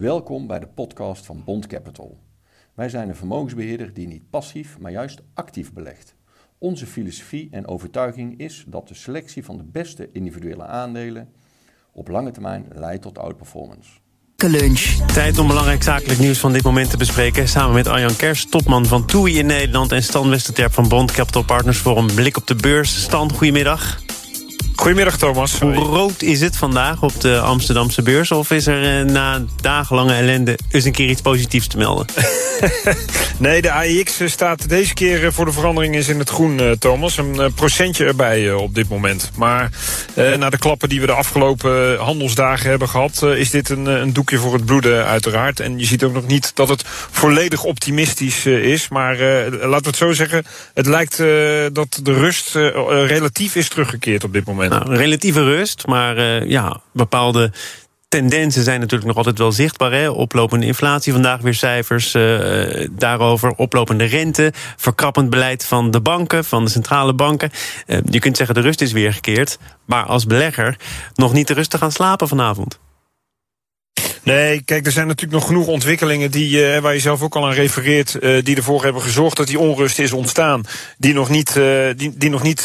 Welkom bij de podcast van Bond Capital. Wij zijn een vermogensbeheerder die niet passief, maar juist actief belegt. Onze filosofie en overtuiging is dat de selectie van de beste individuele aandelen op lange termijn leidt tot outperformance. Lunch. Tijd om belangrijk zakelijk nieuws van dit moment te bespreken. Samen met Arjan Kers, topman van TUI in Nederland... en Stan Westerterp van Bond Capital Partners voor een blik op de beurs. Stan, goedemiddag. Goedemiddag Thomas. Hoe rood is het vandaag op de Amsterdamse beurs? Of is er eh, na dagenlange ellende eens een keer iets positiefs te melden? nee, de AIX staat deze keer eh, voor de verandering is in het groen, eh, Thomas. Een procentje erbij op dit moment. Maar na de klappen die we de afgelopen handelsdagen hebben gehad... is dit een, een, doekje voor het bloeden uiteraard. En je ziet ook nog niet dat het volledig optimistisch is. Maar laten we het zo zeggen, het lijkt dat de rust relatief is teruggekeerd op dit moment. Nou, relatieve rust, maar uh, ja, bepaalde tendensen zijn natuurlijk nog altijd wel zichtbaar. Hè? Oplopende inflatie, vandaag weer cijfers uh, daarover. Oplopende rente, verkrappend beleid van de banken, van de centrale banken. Uh, je kunt zeggen de rust is weergekeerd. Maar als belegger nog niet te rustig gaan slapen vanavond. Nee, kijk, er zijn natuurlijk nog genoeg ontwikkelingen die, uh, waar je zelf ook al aan refereert, uh, die ervoor hebben gezorgd dat die onrust is ontstaan, die nog niet, uh, die, nog niet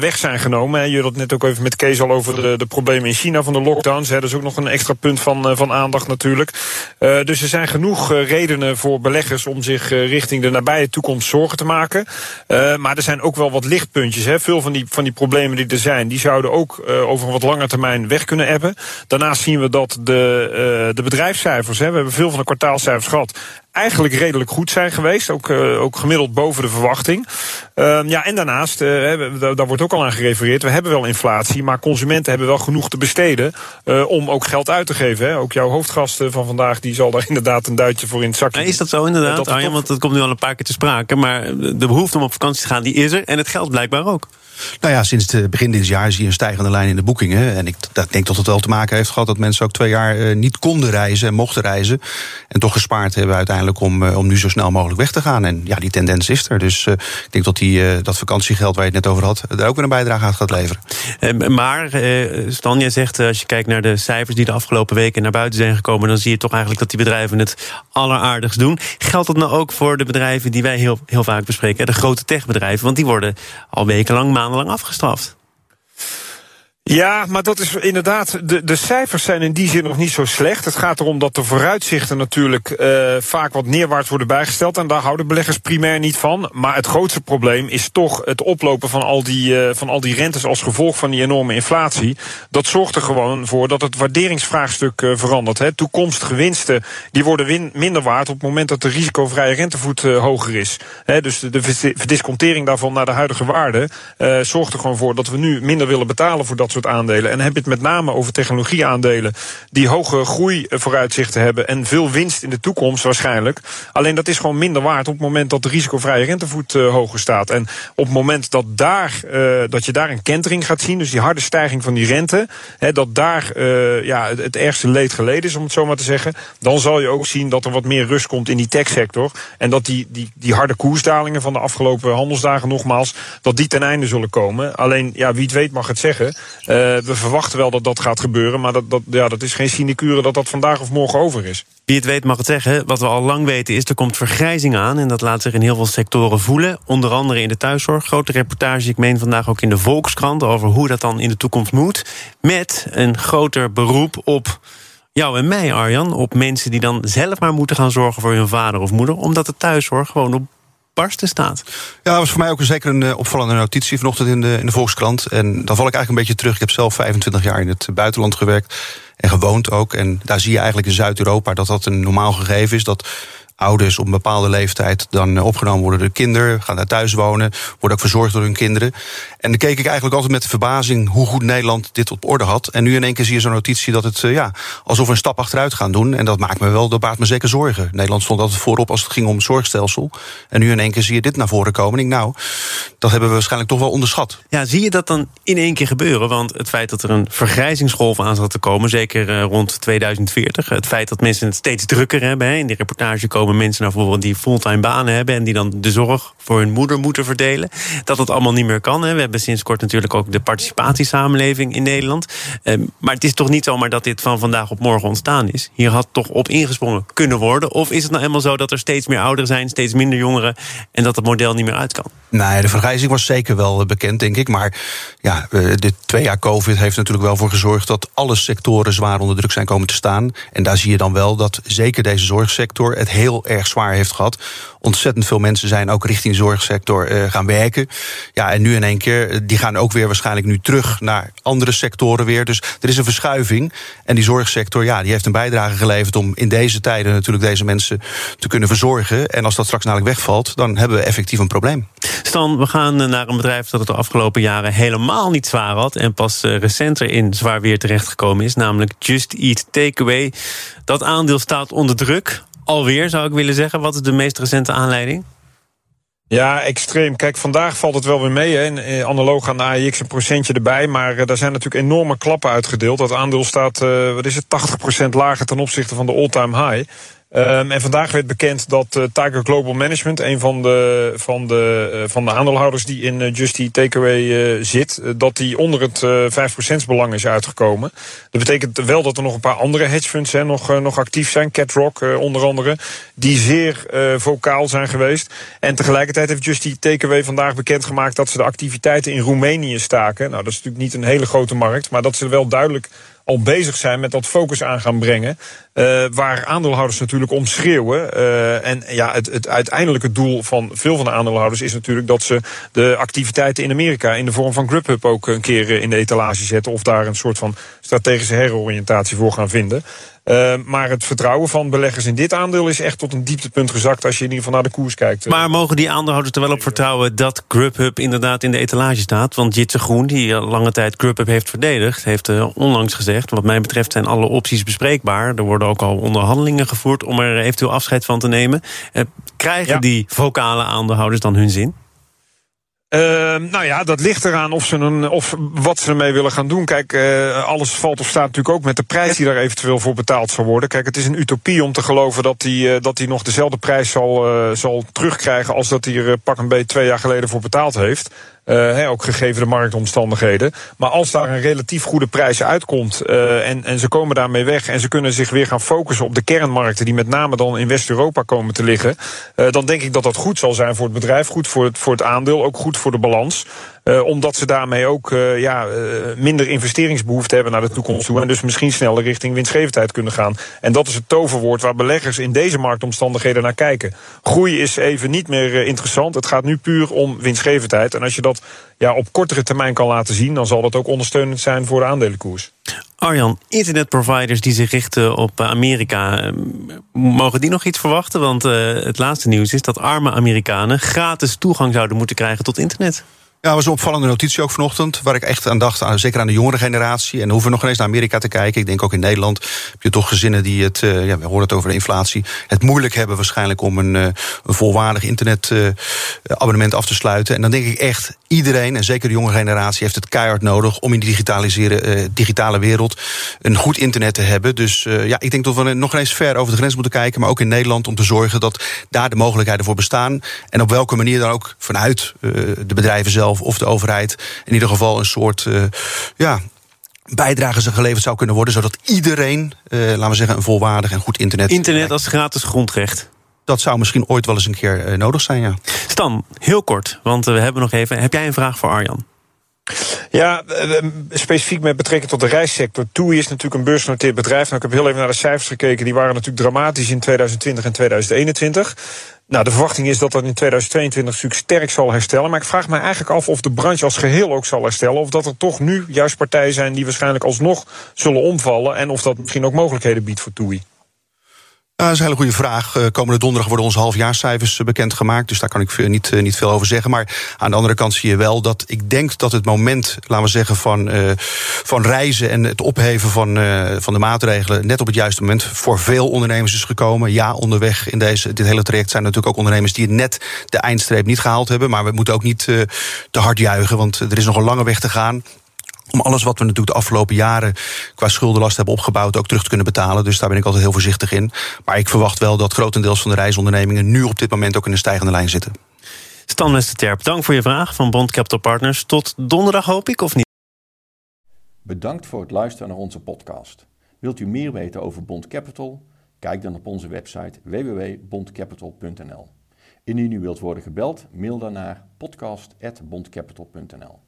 weg zijn genomen. Je had het net ook even met Kees al over de, de problemen in China van de lockdowns. Hè. Dat is ook nog een extra punt van, van aandacht natuurlijk. dus er zijn genoeg redenen voor beleggers om zich richting de nabije toekomst zorgen te maken. maar er zijn ook wel wat lichtpuntjes. Hè. Veel van die, van die problemen die er zijn, die zouden ook over een wat lange termijn weg kunnen hebben. Daarnaast zien we dat de de bedrijfscijfers, hè, we hebben veel van de kwartaalcijfers gehad, eigenlijk redelijk goed zijn geweest. Ook, uh, ook gemiddeld boven de verwachting. Uh, ja, en daarnaast, uh, daar wordt ook al aan gerefereerd, we hebben wel inflatie, maar consumenten hebben wel genoeg te besteden om ook geld uit te geven. Hè. Ook jouw hoofdgast van vandaag, die zal daar inderdaad een duitje voor in het zakje. Is dat zo inderdaad, dat Arjen? Want dat komt nu al een paar keer te sprake. Maar de behoefte om op vakantie te gaan, die is er. En het geld blijkbaar ook. Nou ja, sinds het begin dit jaar zie je een stijgende lijn in de boekingen. En ik denk dat het wel te maken heeft gehad dat mensen ook twee jaar eh, niet konden reizen en mochten reizen. En toch gespaard hebben uiteindelijk om, eh, om nu zo snel mogelijk weg te gaan. En ja, die tendens is er. Dus uh, ik denk dat die, dat vakantiegeld waar je het net over had, daar ook weer een bijdrage aan gaat leveren. maar Stan, jij zegt als je kijkt naar de cijfers die de afgelopen weken naar buiten zijn gekomen, dan zie je toch eigenlijk dat die bedrijven het alleraardigst doen. Geldt dat nou ook voor de bedrijven die wij heel, heel vaak bespreken, de grote techbedrijven? Want die worden al wekenlang, maandenlang afgestraft. Ja, maar dat is inderdaad. De, de cijfers zijn in die zin nog niet zo slecht. Het gaat erom dat de vooruitzichten natuurlijk uh, vaak wat neerwaarts worden bijgesteld. En daar houden beleggers primair niet van. Maar het grootste probleem is toch het oplopen van al die, uh, van al die rentes als gevolg van die enorme inflatie. Dat zorgt er gewoon voor dat het waarderingsvraagstuk uh, verandert. Hè. Toekomstige winsten die worden minder waard op het moment dat de risicovrije rentevoet hoger is. Hè, dus de, de verdiscontering daarvan naar de huidige waarde zorgt er gewoon voor dat we nu minder willen betalen voor dat soort aandelen. En dan heb je het met name over technologieaandelen die hoge groeivooruitzichten hebben en veel winst in de toekomst waarschijnlijk. Alleen dat is gewoon minder waard op het moment dat de risicovrije rentevoet uh, hoger staat. En op het moment dat, daar, uh, dat je daar een kentering gaat zien, dus die harde stijging van die rente, hè, dat daar uh, ja, het, het ergste leed geleden is, om het zo maar te zeggen, dan zal je ook zien dat er wat meer rust komt in die techsector. En dat die, die, die harde koersdalingen van de afgelopen handelsdagen nogmaals, dat die ten einde zullen komen. Alleen, ja, wie het weet mag het zeggen. Uh, we verwachten wel dat dat gaat gebeuren, maar dat, dat, ja, dat is geen sinecure dat dat vandaag of morgen over is. Wie het weet mag het zeggen. Wat we al lang weten is, er komt vergrijzing aan... en dat laat zich in heel veel sectoren voelen. Onder andere in de thuiszorg. Grote reportage, ik meen vandaag ook in de Volkskrant... over hoe dat dan in de toekomst moet. Met een groter beroep op jou en mij, Arjan. Op mensen die dan zelf maar moeten gaan zorgen voor hun vader of moeder... omdat de thuiszorg gewoon op barsten staat. Ja, dat was voor mij ook zeker een uh, opvallende notitie vanochtend in de, in de Volkskrant. En dan val ik eigenlijk een beetje terug. Ik heb zelf 25 jaar in het buitenland gewerkt en gewoond ook. En daar zie je eigenlijk in Zuid-Europa dat dat een normaal gegeven is. Dat ouders op een bepaalde leeftijd dan eh, opgenomen worden door kinderen, gaan daar thuis wonen, worden ook verzorgd door hun kinderen. En dan keek ik eigenlijk altijd met verbazing hoe goed Nederland dit op orde had. En nu in één keer zie je zo'n notitie dat het, uh, ja, alsof we een stap achteruit gaan doen. En dat maakt me wel, dat baart me zeker zorgen. Nederland stond altijd voorop als het ging om het zorgstelsel. En nu in één keer zie je dit naar voren komen. En ik, nou, dat hebben we waarschijnlijk toch wel onderschat. Ja, zie je dat dan in één keer gebeuren? Want het feit dat er een vergrijzingsgolf aan zat te komen, zeker uh, rond 2040. Het feit dat mensen het steeds drukker hebben. Hè, in die reportage komen mensen naar voren die fulltime banen hebben en die dan de zorg voor hun moeder moeten verdelen. Dat dat allemaal niet meer kan. Hè. We hebben hebben sinds kort natuurlijk ook de participatiesamenleving in Nederland. Ehm, maar het is toch niet zomaar dat dit van vandaag op morgen ontstaan is. Hier had toch op ingesprongen kunnen worden. Of is het nou eenmaal zo dat er steeds meer ouderen zijn, steeds minder jongeren en dat het model niet meer uit kan? Nee, de vergrijzing was zeker wel bekend, denk ik. Maar ja, dit twee jaar COVID heeft natuurlijk wel voor gezorgd dat alle sectoren zwaar onder druk zijn komen te staan. En daar zie je dan wel dat zeker deze zorgsector het heel erg zwaar heeft gehad. Ontzettend veel mensen zijn ook richting de zorgsector uh, gaan werken. Ja, en nu in één keer, eh, die gaan ook weer waarschijnlijk nu terug naar andere sectoren weer. Dus er is een verschuiving. En die zorgsector, ja, die heeft een bijdrage geleverd om in deze tijden natuurlijk deze mensen te kunnen verzorgen. En als dat straks namelijk wegvalt, dan hebben we effectief een probleem. Stan, we gaan naar een bedrijf dat het de afgelopen jaren helemaal niet zwaar had. En pas eh, recenter in zwaar weer terechtgekomen is, namelijk Just Eat Takeaway. Dat aandeel staat onder druk. Alweer zou ik willen zeggen. Wat is de meest recente aanleiding? Ja, extreem. Kijk, vandaag valt het wel weer mee. Hè. Eh, analoog aan de AIX een procentje erbij. Maar uh, daar zijn natuurlijk enorme klappen uitgedeeld. Dat aandeel staat, uh, wat is het, 80% lager ten opzichte van de all-time high. Um, en vandaag werd bekend dat uh, Tiger Global Management, een van de, van de, uh, van de aandeelhouders die in uh, Justy Takeaway zit, dat die onder het 5% belang is uitgekomen. Dat betekent wel dat er nog een paar andere hedgefunds hè, nog, nog actief zijn, Catrock onder andere, die zeer vocaal zijn geweest. En tegelijkertijd heeft Justy Takeaway vandaag bekendgemaakt dat ze de activiteiten in Roemenië staken. Nou, dat is natuurlijk niet een hele grote markt, maar dat ze wel duidelijk al bezig zijn met dat focus aan gaan brengen. Uh, waar aandeelhouders natuurlijk om schreeuwen. Uh, en ja, het, het uiteindelijke doel van veel van de aandeelhouders is natuurlijk dat ze de activiteiten in Amerika in de vorm van Grubhub ook een keer in de etalage zetten. Of daar een soort van strategische heroriëntatie voor gaan vinden. Uh, maar het vertrouwen van beleggers in dit aandeel is echt tot een dieptepunt gezakt als je in ieder geval naar de koers kijkt. Maar mogen die aandeelhouders er wel op vertrouwen dat Grubhub inderdaad in de etalage staat? Want Jitse Groen, die lange tijd Grubhub heeft verdedigd, heeft onlangs gezegd: wat mij betreft zijn alle opties bespreekbaar. Er worden ook al onderhandelingen gevoerd om er eventueel afscheid van te nemen. Eh, krijgen die vocale aandeelhouders dan hun zin? Uh, nou ja, dat ligt eraan of, ze een, of wat ze ermee willen gaan doen. Kijk, uh, alles valt of staat natuurlijk ook met de prijs die daar eventueel voor betaald zal worden. Kijk, het is een utopie om te geloven dat hij uh, dat nog dezelfde prijs zal, zal terugkrijgen als dat hij er pak een beetje twee jaar geleden voor betaald heeft. Uh, ook gegeven de marktomstandigheden. Maar als daar een relatief goede prijs uitkomt uh, en, en ze komen daarmee weg en ze kunnen zich weer gaan focussen op de kernmarkten die met name dan in West-Europa komen te liggen, uh, dan denk ik dat dat goed zal zijn voor het bedrijf, goed voor het, voor het aandeel, ook goed voor de balans. Uh, omdat ze daarmee ook uh, ja, uh, minder investeringsbehoefte hebben naar de toekomst toe. En dus misschien sneller richting winstgevendheid kunnen gaan. En dat is het toverwoord waar beleggers in deze marktomstandigheden naar kijken. Groei is even niet meer interessant. Het gaat nu puur om winstgevendheid. En als je dat ja, op kortere termijn kan laten zien, dan zal dat ook ondersteunend zijn voor de aandelenkoers. Arjan, internetproviders die zich richten op Amerika, mogen die nog iets verwachten? Want het laatste nieuws is dat arme Amerikanen gratis toegang zouden moeten krijgen tot internet. Ja, was een opvallende notitie ook vanochtend. Waar ik echt aan dacht, zeker aan de jongere generatie. En dan hoeven we nog eens naar Amerika te kijken. Ik denk ook in Nederland heb je toch gezinnen die het, uh, ja, we horen het over de inflatie, het moeilijk hebben waarschijnlijk om een, een volwaardig internetabonnement uh, af te sluiten. En dan denk ik echt, iedereen, en zeker de jonge generatie, heeft het keihard nodig om in die digitaliseren, digitale wereld een goed internet te hebben. Dus ja, ik denk dat we nog eens ver over de grens moeten kijken, maar ook in Nederland om te zorgen dat daar de mogelijkheden voor bestaan. En op welke manier dan ook vanuit de bedrijven zelf of de overheid in ieder geval een soort ja, bijdrage ze geleverd zou kunnen worden, zodat iedereen, laten we zeggen, een volwaardig en goed internet. Internet als gratis grondrecht. Dat zou misschien ooit wel eens een keer uh, nodig zijn, ja. Stan, heel kort, want we hebben nog even. Heb jij een vraag voor Arjan? Ja, specifiek met betrekking tot de reissector. TUI is natuurlijk een beursgenoteerd bedrijf. Nou, ik heb heel even naar de cijfers gekeken. Die waren natuurlijk dramatisch in 2020 en 2021. Nou, de verwachting is dat dat in 2022 natuurlijk sterk zal herstellen. Maar ik vraag me eigenlijk af of de branche als geheel ook zal herstellen. Of dat er toch nu juist partijen zijn die waarschijnlijk alsnog zullen omvallen. En of dat misschien ook mogelijkheden biedt voor TUI. Dat is een hele goede vraag. Uh, komende donderdag worden onze halfjaarscijfers uh, bekendgemaakt. Dus daar kan ik niet, uh, niet veel over zeggen. Maar aan de andere kant zie je wel dat ik denk dat het moment, laten we zeggen, van, van reizen en het opheven van, van de maatregelen net op het juiste moment voor veel ondernemers is gekomen. Ja, onderweg in deze, dit hele traject zijn natuurlijk ook ondernemers die het net de eindstreep niet gehaald hebben. Maar we moeten ook niet te hard juichen, want er is nog een lange weg te gaan om alles wat we natuurlijk de afgelopen jaren qua schuldenlast hebben opgebouwd ook terug te kunnen betalen. Dus daar ben ik altijd heel voorzichtig in. Maar ik verwacht wel dat grotendeels van de reisondernemingen nu op dit moment ook in een stijgende lijn zitten. Stan Westerterp, dank voor je vraag van Bond Capital Partners. Tot donderdag hoop ik, of niet? Bedankt voor het luisteren naar onze podcast. Wilt u meer weten over Bond Capital? Kijk dan op onze website www.bondcapital.nl. Indien u wilt worden gebeld, mail dan naar podcast.bondcapital.nl.